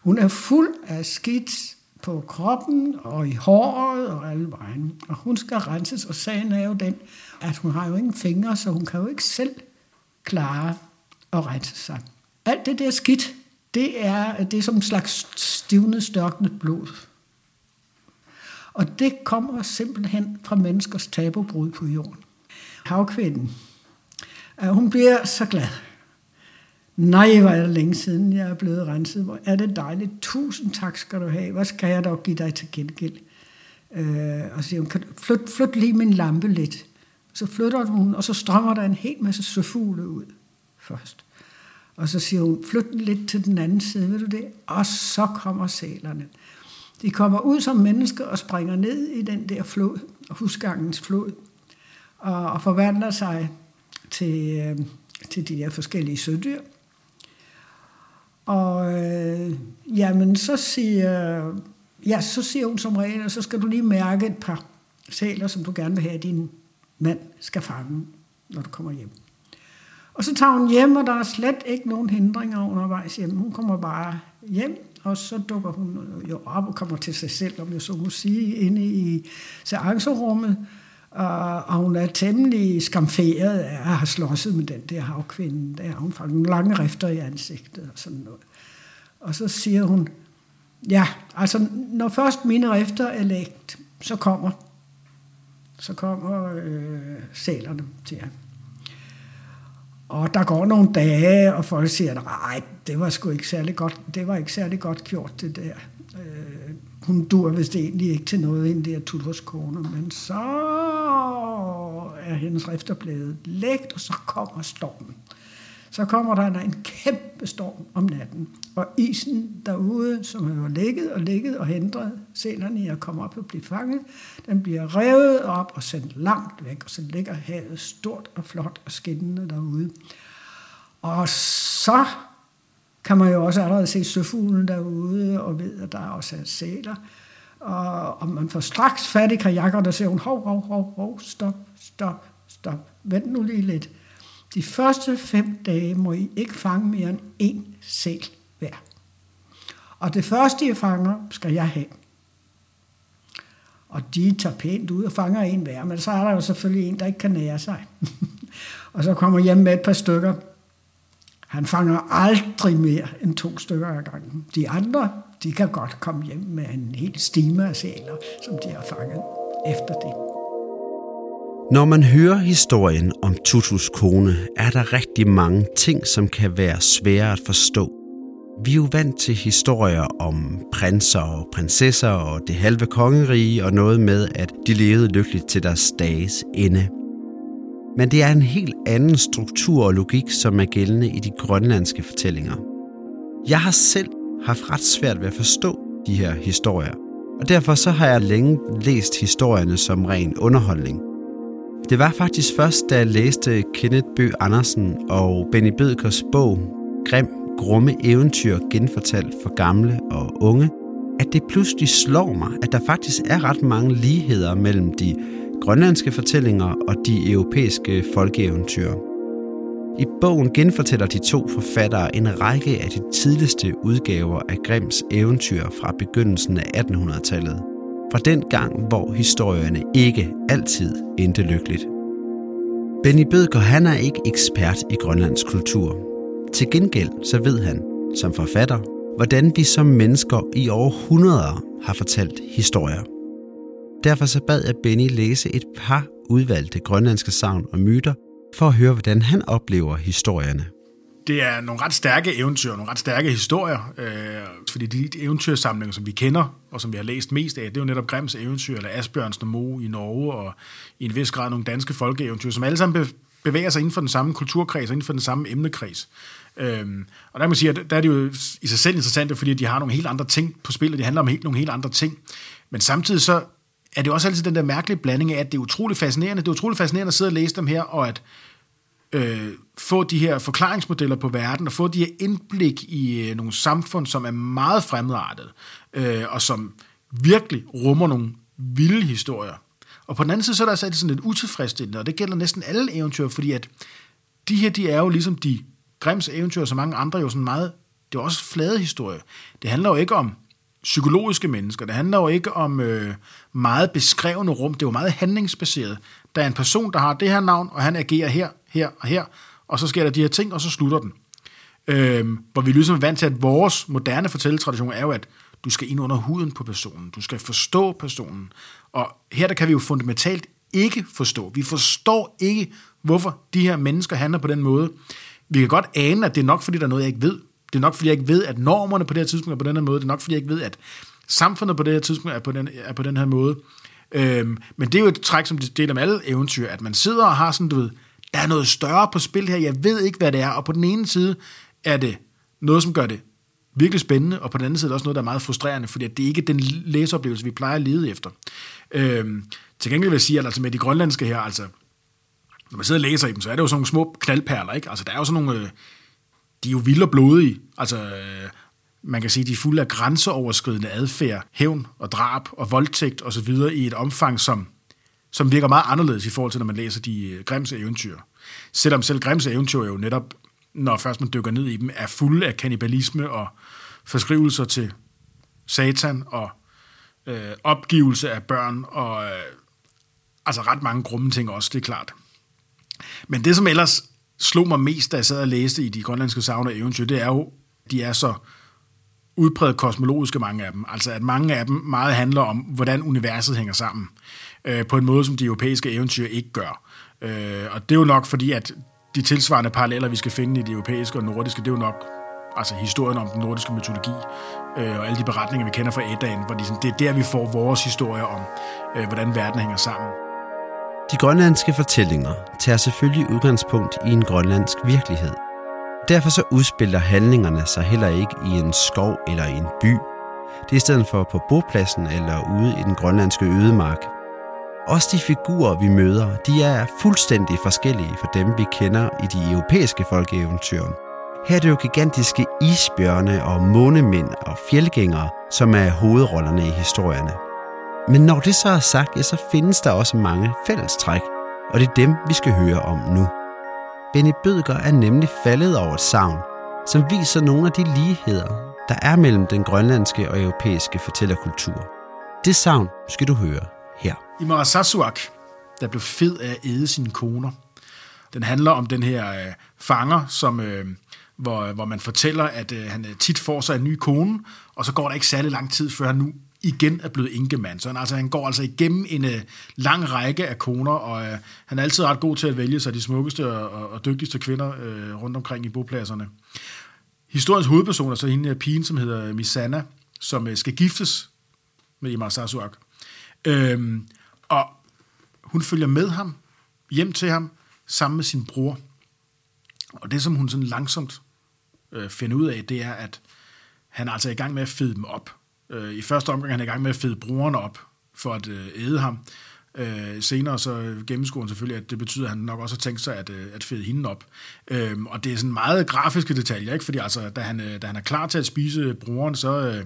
Hun er fuld af skidt på kroppen og i håret og alle vejen. Og hun skal renses, og sagen er jo den, at hun har jo ingen fingre, så hun kan jo ikke selv klare at rette sig. Alt det der skidt, det er, det er som en slags stivnet, størknet blod. Og det kommer simpelthen fra menneskers tabubrud på jorden. Havkvinden, øh, hun bliver så glad. Nej, hvor er det længe siden, jeg er blevet renset. Hvor er det dejligt. Tusind tak skal du have. Hvad skal jeg dog give dig til gengæld? Øh, og så siger hun, flyt, flyt lige min lampe lidt. Så flytter hun, og så strømmer der en hel masse søfugle ud først. Og så siger hun, flyt den lidt til den anden side, ved du det? Og så kommer sælerne. De kommer ud som mennesker og springer ned i den der flod, husgangens flod, og, og forvandler sig til, øh, til de her forskellige sødyr. Og øh, jamen, så siger, ja, så siger hun som regel, og så skal du lige mærke et par sæler, som du gerne vil have, i din mand skal fange, når du kommer hjem. Og så tager hun hjem, og der er slet ikke nogen hindringer undervejs hjem. Hun kommer bare hjem, og så dukker hun jo op og kommer til sig selv, om jeg så må sige, inde i seancerummet. Øh, og hun er temmelig skamferet af at have slåsset med den der havkvinde. Der hun får nogle lange rifter i ansigtet og sådan noget. Og så siger hun, ja, altså når først mine rifter er lægt, så kommer, så kommer øh, sælerne til ham. Og der går nogle dage, og folk siger, nej, det var sgu ikke særlig godt, det var ikke særlig godt gjort, det der. Øh, hun dur vist egentlig ikke til noget, ind der Tudors kone, men så er hendes rifter blevet lægt, og så kommer stormen. Så kommer der en kæmpe storm om natten, og isen derude, som har ligget og ligget og hindret sælerne i at komme op og blive fanget, den bliver revet op og sendt langt væk, og så ligger havet stort og flot og skinnende derude. Og så kan man jo også allerede se søfuglen derude, og ved, at der også er sæler. Og, og man får straks fat i kajakkerne og siger hun, hov, hov, hov, hov, stop, stop, stop, vent nu lige lidt. De første fem dage må I ikke fange mere end én sæl hver. Og det første, I fanger, skal jeg have. Og de tager pænt ud og fanger en hver, men så er der jo selvfølgelig en, der ikke kan nære sig. og så kommer hjem med et par stykker. Han fanger aldrig mere end to stykker ad gangen. De andre, de kan godt komme hjem med en hel stime af sæler, som de har fanget efter det. Når man hører historien om Tutus kone, er der rigtig mange ting, som kan være svære at forstå. Vi er jo vant til historier om prinser og prinsesser og det halve kongerige og noget med, at de levede lykkeligt til deres dages ende. Men det er en helt anden struktur og logik, som er gældende i de grønlandske fortællinger. Jeg har selv haft ret svært ved at forstå de her historier, og derfor så har jeg længe læst historierne som ren underholdning. Det var faktisk først, da jeg læste Kenneth Bø Andersen og Benny Bødkers bog Grim grumme eventyr genfortalt for gamle og unge, at det pludselig slår mig, at der faktisk er ret mange ligheder mellem de grønlandske fortællinger og de europæiske folkeeventyr. I bogen genfortæller de to forfattere en række af de tidligste udgaver af Grimms eventyr fra begyndelsen af 1800-tallet. Fra den gang, hvor historierne ikke altid endte lykkeligt. Benny Bødker han er ikke ekspert i Grønlands kultur. Til gengæld så ved han, som forfatter, hvordan vi som mennesker i århundreder har fortalt historier. Derfor så bad jeg Benny læse et par udvalgte grønlandske savn og myter, for at høre, hvordan han oplever historierne. Det er nogle ret stærke eventyr, nogle ret stærke historier, øh, fordi de eventyrsamlinger, som vi kender, og som vi har læst mest af, det er jo netop Grimms eventyr, eller Asbjørns Mo i Norge, og i en vis grad nogle danske folkeeventyr, som alle sammen bevæger sig inden for den samme kulturkreds, og inden for den samme emnekreds. Øhm, og der kan man sige, at der er det jo i sig selv interessant, fordi de har nogle helt andre ting på spil, og de handler om helt, nogle helt andre ting. Men samtidig så er det også altid den der mærkelige blanding af, at det er utrolig fascinerende. Det er utrolig fascinerende at sidde og læse dem her, og at øh, få de her forklaringsmodeller på verden, og få de her indblik i øh, nogle samfund, som er meget fremmedartet, øh, og som virkelig rummer nogle vilde historier. Og på den anden side, så er der altså sådan lidt utilfredsstillende, og det gælder næsten alle eventyr, fordi at de her, de er jo ligesom de Grimms eventyr, så mange andre jo sådan meget, det er også flade historie. Det handler jo ikke om psykologiske mennesker. Det handler jo ikke om øh, meget beskrevne rum. Det er jo meget handlingsbaseret. Der er en person, der har det her navn, og han agerer her, her og her, og så sker der de her ting, og så slutter den. Øhm, hvor vi ligesom er vant til, at vores moderne fortælletradition er jo, at du skal ind under huden på personen. Du skal forstå personen. Og her der kan vi jo fundamentalt ikke forstå. Vi forstår ikke, hvorfor de her mennesker handler på den måde. Vi kan godt ane, at det er nok, fordi der er noget, jeg ikke ved. Det er nok, fordi jeg ikke ved, at normerne på det her tidspunkt er på den her måde. Det er nok, fordi jeg ikke ved, at samfundet på det her tidspunkt er på den, er på den her måde. Øhm, men det er jo et træk, som det deler med alle eventyr, at man sidder og har sådan, du ved, der er noget større på spil her, jeg ved ikke, hvad det er, og på den ene side er det noget, som gør det virkelig spændende, og på den anden side er det også noget, der er meget frustrerende, fordi det er ikke den læseoplevelse, vi plejer at lede efter. Øhm, til gengæld vil jeg sige, at altså med de grønlandske her, altså, når man sidder og læser i dem, så er det jo sådan nogle små knaldperler, ikke? Altså, der er jo sådan nogle, øh, de er jo vilde og blodige, altså, øh, man kan sige, de er fulde af grænseoverskridende adfærd, hævn og drab og voldtægt osv. i et omfang, som, som virker meget anderledes i forhold til, når man læser de øh, eventyr. Selvom selv Grimms eventyr jo netop, når først man dykker ned i dem, er fulde af kannibalisme og forskrivelser til satan og øh, opgivelse af børn og øh, altså ret mange grumme ting også, det er klart. Men det, som ellers slog mig mest, da jeg sad og læste i de grønlandske savner eventyr, det er jo, de er så udpræget kosmologiske, mange af dem. Altså, at mange af dem meget handler om, hvordan universet hænger sammen. Øh, på en måde, som de europæiske eventyr ikke gør. Øh, og det er jo nok fordi, at de tilsvarende paralleller, vi skal finde i det europæiske og nordiske, det er jo nok altså historien om den nordiske mytologi, øh, og alle de beretninger, vi kender fra Eddaen, hvor de, det er der, vi får vores historie om, øh, hvordan verden hænger sammen. De grønlandske fortællinger tager selvfølgelig udgangspunkt i en grønlandsk virkelighed. Derfor så udspiller handlingerne sig heller ikke i en skov eller i en by. Det er i stedet for på bopladsen eller ude i den grønlandske ødemark. Også de figurer, vi møder, de er fuldstændig forskellige fra dem, vi kender i de europæiske folkeeventyr. Her er det jo gigantiske isbjørne og månemænd og fjeldgængere, som er hovedrollerne i historierne. Men når det så er sagt, ja, så findes der også mange fællestræk, og det er dem, vi skal høre om nu. Benny Bødger er nemlig faldet over et savn, som viser nogle af de ligheder, der er mellem den grønlandske og europæiske fortællerkultur. Det savn skal du høre her. I Marasasuak, der blev fed af at æde sine koner. Den handler om den her øh, fanger, som, øh, hvor, hvor man fortæller, at øh, han øh, tit får sig en ny kone, og så går der ikke særlig lang tid, før han nu igen er blevet enkemand. Så han, altså, han går altså igennem en øh, lang række af koner, og øh, han er altid ret god til at vælge sig de smukkeste og, og, og dygtigste kvinder øh, rundt omkring i bopladserne. Historiens hovedperson er så hende pigen, som hedder Misana, som øh, skal giftes med Imar Sasuak. Uh, øhm, hun følger med ham, hjem til ham, sammen med sin bror. Og det, som hun sådan langsomt øh, finder ud af, det er, at han er altså i gang med at fede dem op. Øh, I første omgang er han i gang med at fede broren op for at øh, æde ham. Øh, senere så gennemskuer han selvfølgelig, at det betyder, at han nok også har tænkt sig at, øh, at fede hende op. Øh, og det er sådan meget grafiske detaljer, ikke? fordi altså, da, han, øh, da han er klar til at spise broren, så øh,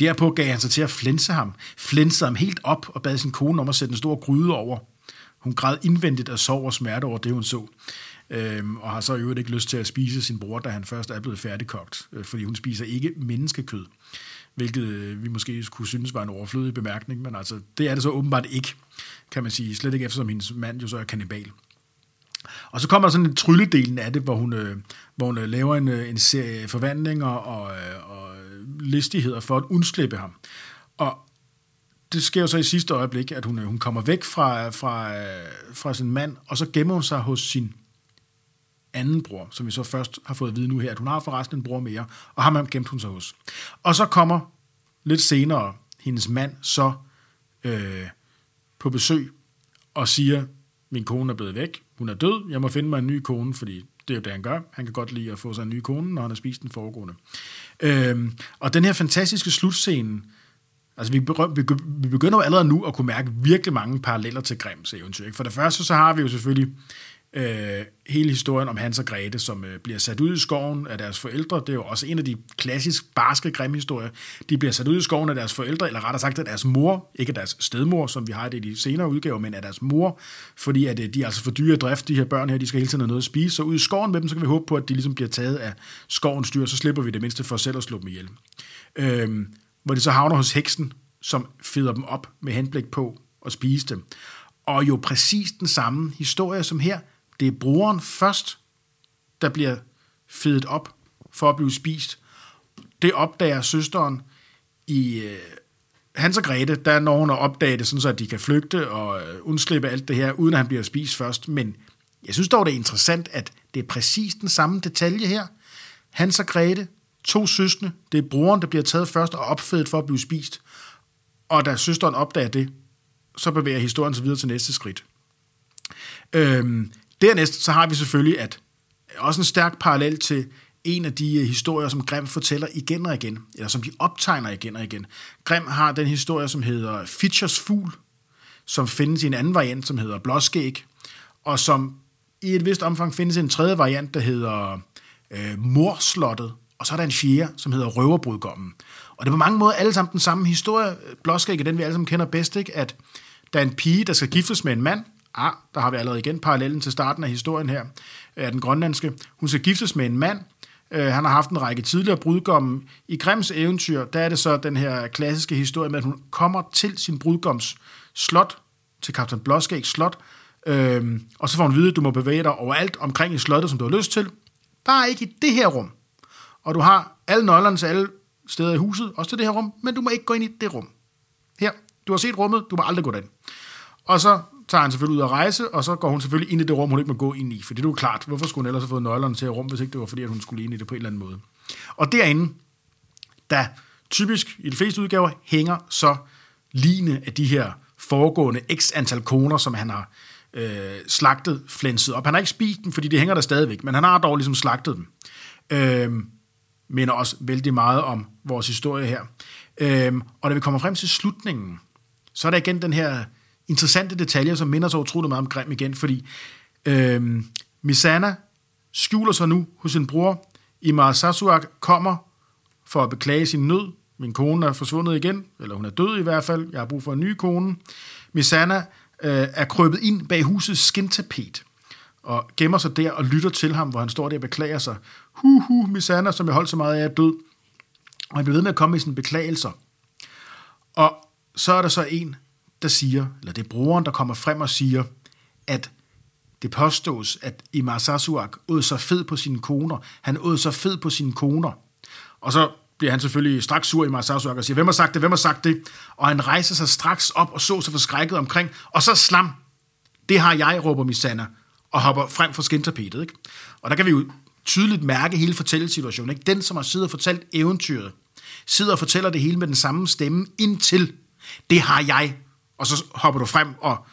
derpå gav han sig til at flænse ham. Flænsede ham helt op og bad sin kone om at sætte en stor gryde over. Hun græd indvendigt af sorg og smerte over det, hun så. Øhm, og har så i øvrigt ikke lyst til at spise sin bror, da han først er blevet færdigkogt, øh, fordi hun spiser ikke menneskekød, hvilket øh, vi måske kunne synes var en overflødig bemærkning, men altså, det er det så åbenbart ikke, kan man sige, slet ikke eftersom hendes mand jo så er kannibal. Og så kommer der sådan en trylledelen af det, hvor hun, øh, hvor hun øh, laver en, øh, en serie forvandlinger og øh, listigheder for at undslippe ham. Og det sker jo så i sidste øjeblik, at hun, øh, hun kommer væk fra, fra, øh, fra sin mand, og så gemmer hun sig hos sin anden bror, som vi så først har fået at vide nu her, at hun har forresten en bror mere, og ham gemt hun sig hos. Og så kommer lidt senere hendes mand så øh, på besøg og siger, min kone er blevet væk, hun er død, jeg må finde mig en ny kone, fordi det er jo det, han gør. Han kan godt lide at få sig en ny kone, når han har spist den foregående. Øhm, og den her fantastiske slutscene, Altså, vi, vi, begynder jo allerede nu at kunne mærke virkelig mange paralleller til Grimms eventyr. Ikke? For det første, så har vi jo selvfølgelig øh, hele historien om Hans og Grete, som øh, bliver sat ud i skoven af deres forældre. Det er jo også en af de klassisk barske grimme historier. De bliver sat ud i skoven af deres forældre, eller rettere sagt af deres mor, ikke af deres stedmor, som vi har det i de senere udgaver, men af deres mor, fordi at, øh, de er altså for dyre drift, de her børn her, de skal hele tiden have noget at spise. Så ud i skoven med dem, så kan vi håbe på, at de ligesom bliver taget af skovens dyr, så slipper vi det mindste for selv at slå dem ihjel. Øh, hvor de så havner hos heksen, som feder dem op med henblik på at spise dem. Og jo præcis den samme historie som her. Det er brugeren først, der bliver fedet op for at blive spist. Det opdager søsteren i øh, Hans og Grete, der når hun at opdage det, sådan så at de kan flygte og øh, undslippe alt det her, uden at han bliver spist først. Men jeg synes dog, det er interessant, at det er præcis den samme detalje her. Hans og Grete, to søstre, det er broren, der bliver taget først og opfedet for at blive spist. Og da søsteren opdager det, så bevæger historien sig videre til næste skridt. Øhm, dernæst så har vi selvfølgelig, at også en stærk parallel til en af de øh, historier, som Grimm fortæller igen og igen, eller som de optegner igen og igen. Grimm har den historie, som hedder Fitchers Fugl, som findes i en anden variant, som hedder Blåskæg, og som i et vist omfang findes i en tredje variant, der hedder øh, Morslottet, og så er der en fjerde, som hedder Røverbrudgommen. Og det er på mange måder alle sammen den samme historie. Blåskæg er den, vi alle sammen kender bedst, ikke? at der er en pige, der skal giftes med en mand. Ah, der har vi allerede igen parallellen til starten af historien her, øh, af den grønlandske. Hun skal giftes med en mand. Øh, han har haft en række tidligere brudgomme. I Grimms eventyr, der er det så den her klassiske historie med, at hun kommer til sin brudgoms slot, til kaptajn Blåskægs slot, øhm, og så får hun at vide, at du må bevæge dig overalt omkring i slottet, som du har lyst til. Bare ikke i det her rum. Og du har alle nøglerne til alle steder i huset, også til det her rum, men du må ikke gå ind i det rum. Her, du har set rummet, du må aldrig gå derind. Og så tager han selvfølgelig ud at rejse, og så går hun selvfølgelig ind i det rum, hun ikke må gå ind i. For det er jo klart, hvorfor skulle hun ellers have fået nøglerne til et rum, hvis ikke det var fordi, at hun skulle ind i det på en eller anden måde. Og derinde, der typisk i de fleste udgaver hænger så line af de her foregående x antal koner, som han har øh, slagtet, flænset op. Han har ikke spist dem, fordi de hænger der stadigvæk, men han har dog ligesom slagtet dem. Øh, minder også vældig meget om vores historie her. Øh, og da vi kommer frem til slutningen, så er der igen den her interessante detaljer, som minder så utroligt meget om Grim igen, fordi øh, Misana skjuler sig nu hos sin bror. Imar Sasuak kommer for at beklage sin nød. Min kone er forsvundet igen, eller hun er død i hvert fald. Jeg har brug for en ny kone. Misana øh, er krøbet ind bag husets skintapet og gemmer sig der og lytter til ham, hvor han står der og beklager sig. Hu, hu, Misana, som jeg holdt så meget af, er død. Og han bliver ved med at komme med sine beklagelser. Og så er der så en, der siger, eller det er brugeren, der kommer frem og siger, at det påstås, at Imar Sasuak åd så fed på sine koner. Han åd så fed på sine koner. Og så bliver han selvfølgelig straks sur i Imar Sasuak og siger, hvem har sagt det, hvem har sagt det? Og han rejser sig straks op og så sig forskrækket omkring, og så slam. Det har jeg, råber Misana og hopper frem for skintapetet. Ikke? Og der kan vi jo tydeligt mærke hele fortællesituationen. Ikke? Den, som har siddet og fortalt eventyret, sidder og fortæller det hele med den samme stemme indtil, det har jeg. Og så hopper du frem og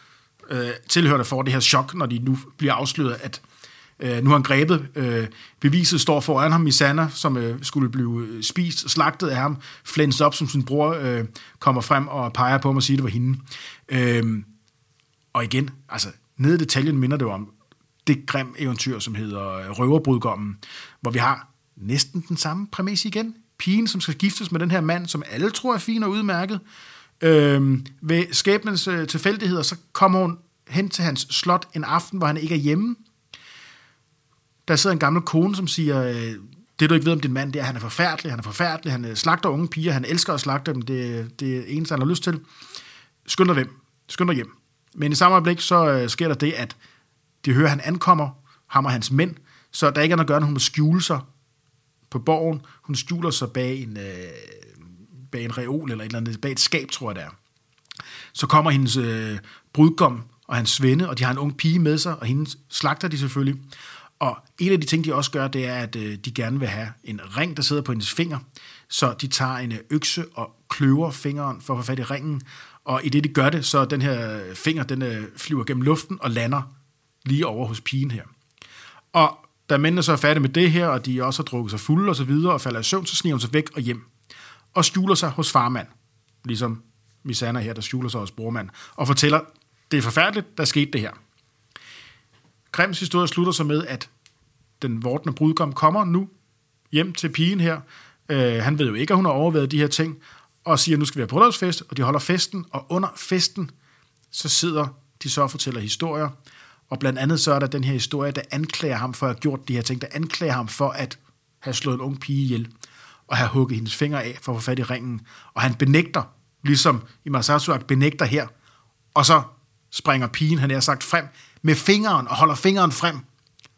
øh, tilhører får det her chok, når de nu bliver afsløret, at øh, nu har han grebet. Øh, beviset står foran ham i Sanna, som øh, skulle blive spist og slagtet af ham, flænset op, som sin bror øh, kommer frem og peger på ham og siger, at det var hende. Øh, Og igen, altså, nede i detaljen minder det jo om det grim eventyr, som hedder øh, Røverbrudgommen, hvor vi har næsten den samme præmis igen. Pigen, som skal giftes med den her mand, som alle tror er fin og udmærket. Øhm, ved skæbnens øh, tilfældigheder, så kommer hun hen til hans slot en aften, hvor han ikke er hjemme. Der sidder en gammel kone, som siger, øh, det du ikke ved om din mand, det er, at han er forfærdelig, han er forfærdelig, han øh, slagter unge piger, han elsker at slagte dem, det, det er eneste, han har lyst til. Skynd dig hjem. Skynd dig hjem. Men i samme øjeblik, så øh, sker der det, at de hører, at han ankommer, ham og hans mænd, så der ikke er noget at gøre, når hun må skjule sig på borgen. Hun skjuler sig bag en, øh, bag en reol eller et eller andet, bag et skab, tror jeg det er. Så kommer hendes øh, brudgom og hans svende, og de har en ung pige med sig, og hende slagter de selvfølgelig. Og en af de ting, de også gør, det er, at øh, de gerne vil have en ring, der sidder på hendes finger. Så de tager en øh, økse og kløver fingeren for at få fat i ringen. Og i det, de gør det, så den her finger, den øh, flyver gennem luften og lander lige over hos pigen her. Og da mændene så er færdige med det her, og de også har drukket sig fulde og så videre, og falder i søvn, så sniger hun sig væk og hjem. Og skjuler sig hos farmand. Ligesom Misana her, der skjuler sig hos brormand. Og fortæller, det er forfærdeligt, der skete det her. Grims historie slutter så med, at den vortende brudgom kommer nu hjem til pigen her. Øh, han ved jo ikke, at hun har overvejet de her ting, og siger, nu skal vi have bryllupsfest, og de holder festen, og under festen, så sidder de så og fortæller historier, og blandt andet så er der den her historie, der anklager ham for at have gjort de her ting, der anklager ham for at have slået en ung pige ihjel, og have hugget hendes fingre af for at få fat i ringen. Og han benægter, ligesom i Masasuak benægter her, og så springer pigen, han er sagt, frem med fingeren og holder fingeren frem,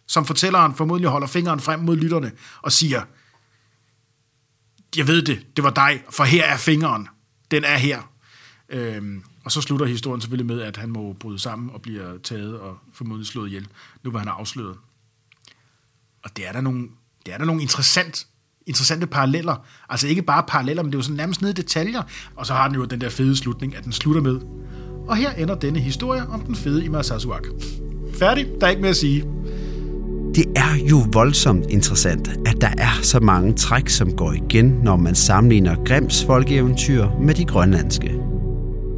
som fortælleren formodentlig holder fingeren frem mod lytterne og siger, jeg ved det, det var dig, for her er fingeren, den er her. Øhm, og så slutter historien selvfølgelig med, at han må bryde sammen og bliver taget og formodentlig slået ihjel, nu var han afsløret. Og det er der nogle, det er der nogle interessant, interessante paralleller. Altså ikke bare paralleller, men det er jo sådan nærmest nede i detaljer. Og så har den jo den der fede slutning, at den slutter med. Og her ender denne historie om den fede Ima Sasuak. Færdig, der er ikke mere at sige. Det er jo voldsomt interessant, at der er så mange træk, som går igen, når man sammenligner Grims folkeeventyr med de grønlandske.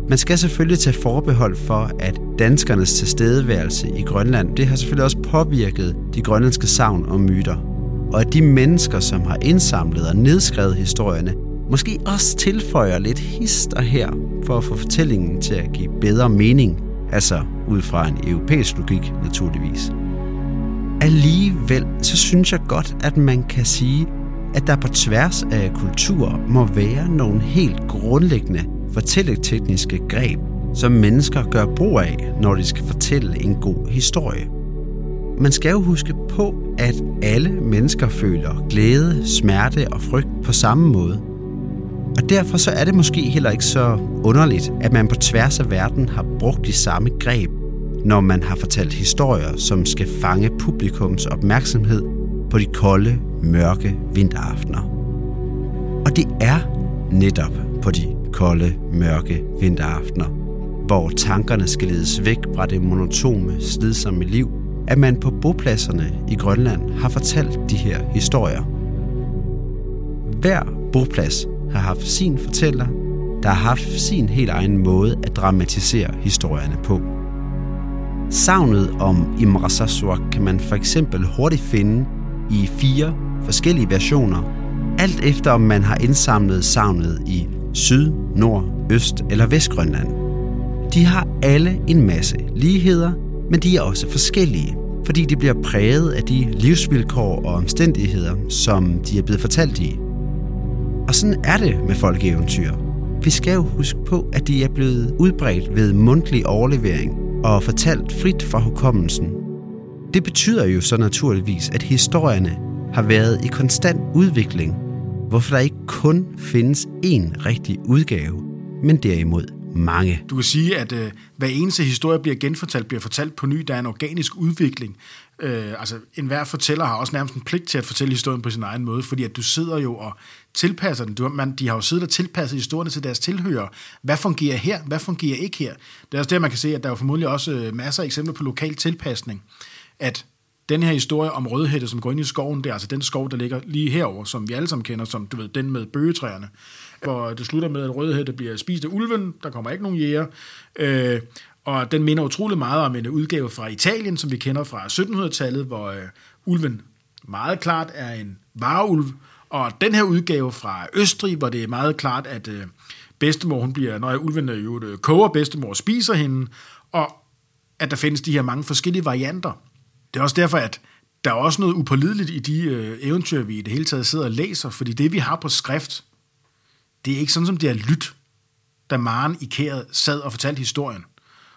Man skal selvfølgelig tage forbehold for, at danskernes tilstedeværelse i Grønland, det har selvfølgelig også påvirket de grønlandske savn og myter. Og at de mennesker, som har indsamlet og nedskrevet historierne, måske også tilføjer lidt hist og her for at få fortællingen til at give bedre mening, altså ud fra en europæisk logik naturligvis. Alligevel så synes jeg godt, at man kan sige, at der på tværs af kulturer må være nogle helt grundlæggende fortælletekniske greb, som mennesker gør brug af, når de skal fortælle en god historie. Man skal jo huske på, at alle mennesker føler glæde, smerte og frygt på samme måde. Og derfor så er det måske heller ikke så underligt, at man på tværs af verden har brugt de samme greb, når man har fortalt historier, som skal fange publikums opmærksomhed på de kolde, mørke vinteraftener. Og det er netop på de kolde, mørke vinteraftener, hvor tankerne skal ledes væk fra det monotone, slidsomme liv, at man på bopladserne i Grønland har fortalt de her historier. Hver boplads har haft sin fortæller, der har haft sin helt egen måde at dramatisere historierne på. Savnet om Imrasasuak kan man for eksempel hurtigt finde i fire forskellige versioner, alt efter om man har indsamlet savnet i Syd, Nord, Øst eller Vestgrønland. De har alle en masse ligheder, men de er også forskellige, fordi de bliver præget af de livsvilkår og omstændigheder, som de er blevet fortalt i. Og sådan er det med folkeeventyr. Vi skal jo huske på, at de er blevet udbredt ved mundtlig overlevering og fortalt frit fra hukommelsen. Det betyder jo så naturligvis, at historierne har været i konstant udvikling hvorfor der ikke kun findes én rigtig udgave, men derimod mange. Du kan sige, at øh, hver eneste historie bliver genfortalt, bliver fortalt på ny. Der er en organisk udvikling. Øh, altså, enhver fortæller har også nærmest en pligt til at fortælle historien på sin egen måde, fordi at du sidder jo og tilpasser den. Du, man, de har jo siddet og tilpasset historierne til deres tilhører. Hvad fungerer her? Hvad fungerer ikke her? Det er også det, man kan se, at der er jo formodentlig også øh, masser af eksempler på lokal tilpasning. At den her historie om rødhætte, som går ind i skoven, det er altså den skov, der ligger lige herover, som vi alle sammen kender, som du ved, den med bøgetræerne, hvor det slutter med, at rødhætte bliver spist af ulven, der kommer ikke nogen jæger, øh, Og den minder utrolig meget om en udgave fra Italien, som vi kender fra 1700-tallet, hvor øh, ulven meget klart er en vareulv. Og den her udgave fra Østrig, hvor det er meget klart, at øh, bedstemor, hun bliver, når ulven jo øh, koger, bedstemor spiser hende, og at der findes de her mange forskellige varianter. Det er også derfor, at der er også noget upålideligt i de øh, eventyr, vi i det hele taget sidder og læser, fordi det, vi har på skrift, det er ikke sådan, som det er lyt, da Maren Ikea sad og fortalte historien.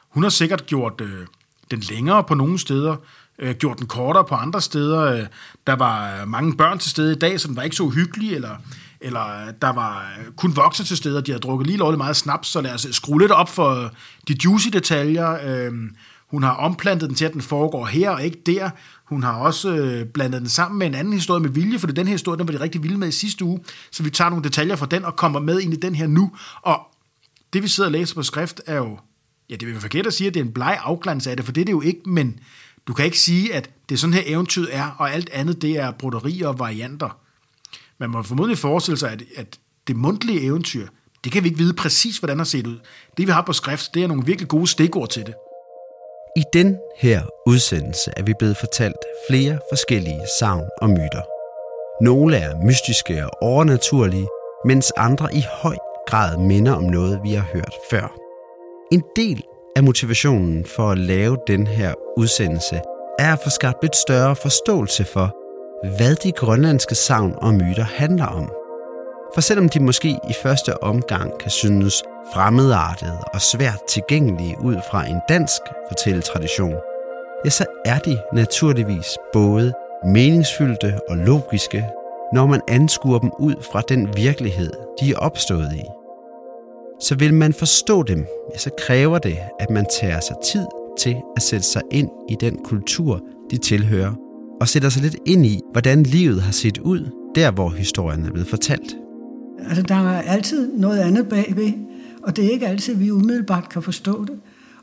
Hun har sikkert gjort øh, den længere på nogle steder, øh, gjort den kortere på andre steder. Øh, der var øh, mange børn til stede i dag, så den var ikke så uhyggelig, eller, eller øh, der var øh, kun voksne til stede, og de havde drukket lige lovligt meget snaps, så lad os skrue lidt op for de juicy detaljer. Øh, hun har omplantet den til, at den foregår her og ikke der. Hun har også øh, blandet den sammen med en anden historie med vilje, for den her historie, den var de rigtig vilde med i sidste uge, så vi tager nogle detaljer fra den og kommer med ind i den her nu. Og det, vi sidder og læser på skrift, er jo, ja, det vil være forkert at sige, at det er en bleg afglans af det, for det er det jo ikke, men du kan ikke sige, at det er sådan her eventyr er, og alt andet, det er broderier og varianter. Man må formodentlig forestille sig, at, at det mundtlige eventyr, det kan vi ikke vide præcis, hvordan det har set ud. Det, vi har på skrift, det er nogle virkelig gode stikord til det. I den her udsendelse er vi blevet fortalt flere forskellige savn og myter. Nogle er mystiske og overnaturlige, mens andre i høj grad minder om noget, vi har hørt før. En del af motivationen for at lave den her udsendelse er at få skabt lidt større forståelse for, hvad de grønlandske savn og myter handler om. For selvom de måske i første omgang kan synes fremmedartede og svært tilgængelige ud fra en dansk fortælletradition, ja, så er de naturligvis både meningsfyldte og logiske, når man anskuer dem ud fra den virkelighed, de er opstået i. Så vil man forstå dem, ja, så kræver det, at man tager sig tid til at sætte sig ind i den kultur, de tilhører, og sætter sig lidt ind i, hvordan livet har set ud, der hvor historien er blevet fortalt. Altså, der er altid noget andet bagved, og det er ikke altid, vi umiddelbart kan forstå det.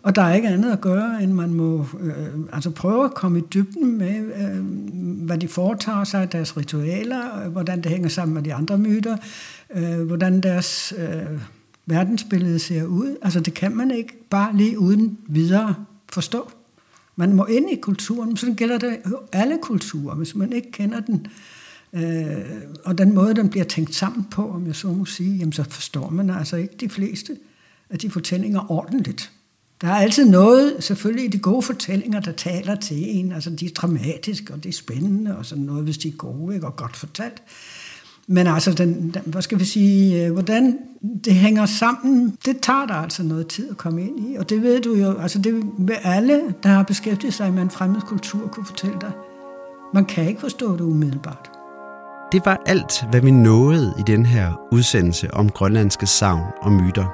Og der er ikke andet at gøre, end man må øh, altså prøve at komme i dybden med, øh, hvad de foretager sig, deres ritualer, øh, hvordan det hænger sammen med de andre myter, øh, hvordan deres øh, verdensbillede ser ud. Altså det kan man ikke bare lige uden videre forstå. Man må ind i kulturen, så gælder det alle kulturer. Hvis man ikke kender den, øh, Øh, og den måde, den bliver tænkt sammen på, om jeg så må sige, jamen så forstår man altså ikke de fleste af de fortællinger ordentligt. Der er altid noget, selvfølgelig i de gode fortællinger, der taler til en. Altså, de er dramatiske, og det er spændende, og sådan noget, hvis de er gode ikke? og godt fortalt. Men altså, den, den, hvad skal vi sige, øh, hvordan det hænger sammen, det tager der altså noget tid at komme ind i. Og det ved du jo, altså det vil alle, der har beskæftiget sig med en fremmed kultur, kunne fortælle dig. Man kan ikke forstå det umiddelbart. Det var alt, hvad vi nåede i den her udsendelse om grønlandske savn og myter.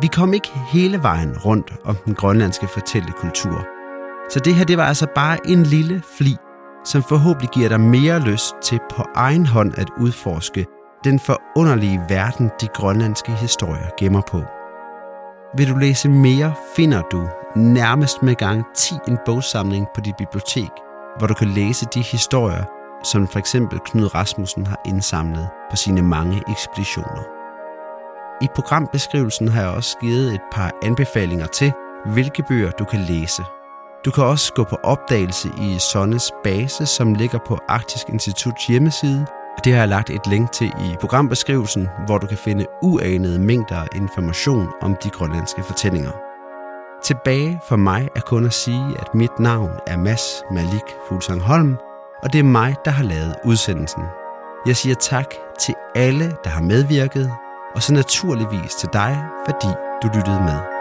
Vi kom ikke hele vejen rundt om den grønlandske fortællekultur. Så det her, det var altså bare en lille fli, som forhåbentlig giver dig mere lyst til på egen hånd at udforske den forunderlige verden, de grønlandske historier gemmer på. Vil du læse mere, finder du nærmest med gang 10 en bogsamling på dit bibliotek, hvor du kan læse de historier, som for eksempel Knud Rasmussen har indsamlet på sine mange ekspeditioner. I programbeskrivelsen har jeg også givet et par anbefalinger til, hvilke bøger du kan læse. Du kan også gå på opdagelse i Sonnes base, som ligger på Arktisk Instituts hjemmeside. og Det har jeg lagt et link til i programbeskrivelsen, hvor du kan finde uanede mængder af information om de grønlandske fortællinger. Tilbage for mig er kun at sige, at mit navn er Mads Malik Fuglsang Holm, og det er mig, der har lavet udsendelsen. Jeg siger tak til alle, der har medvirket, og så naturligvis til dig, fordi du lyttede med.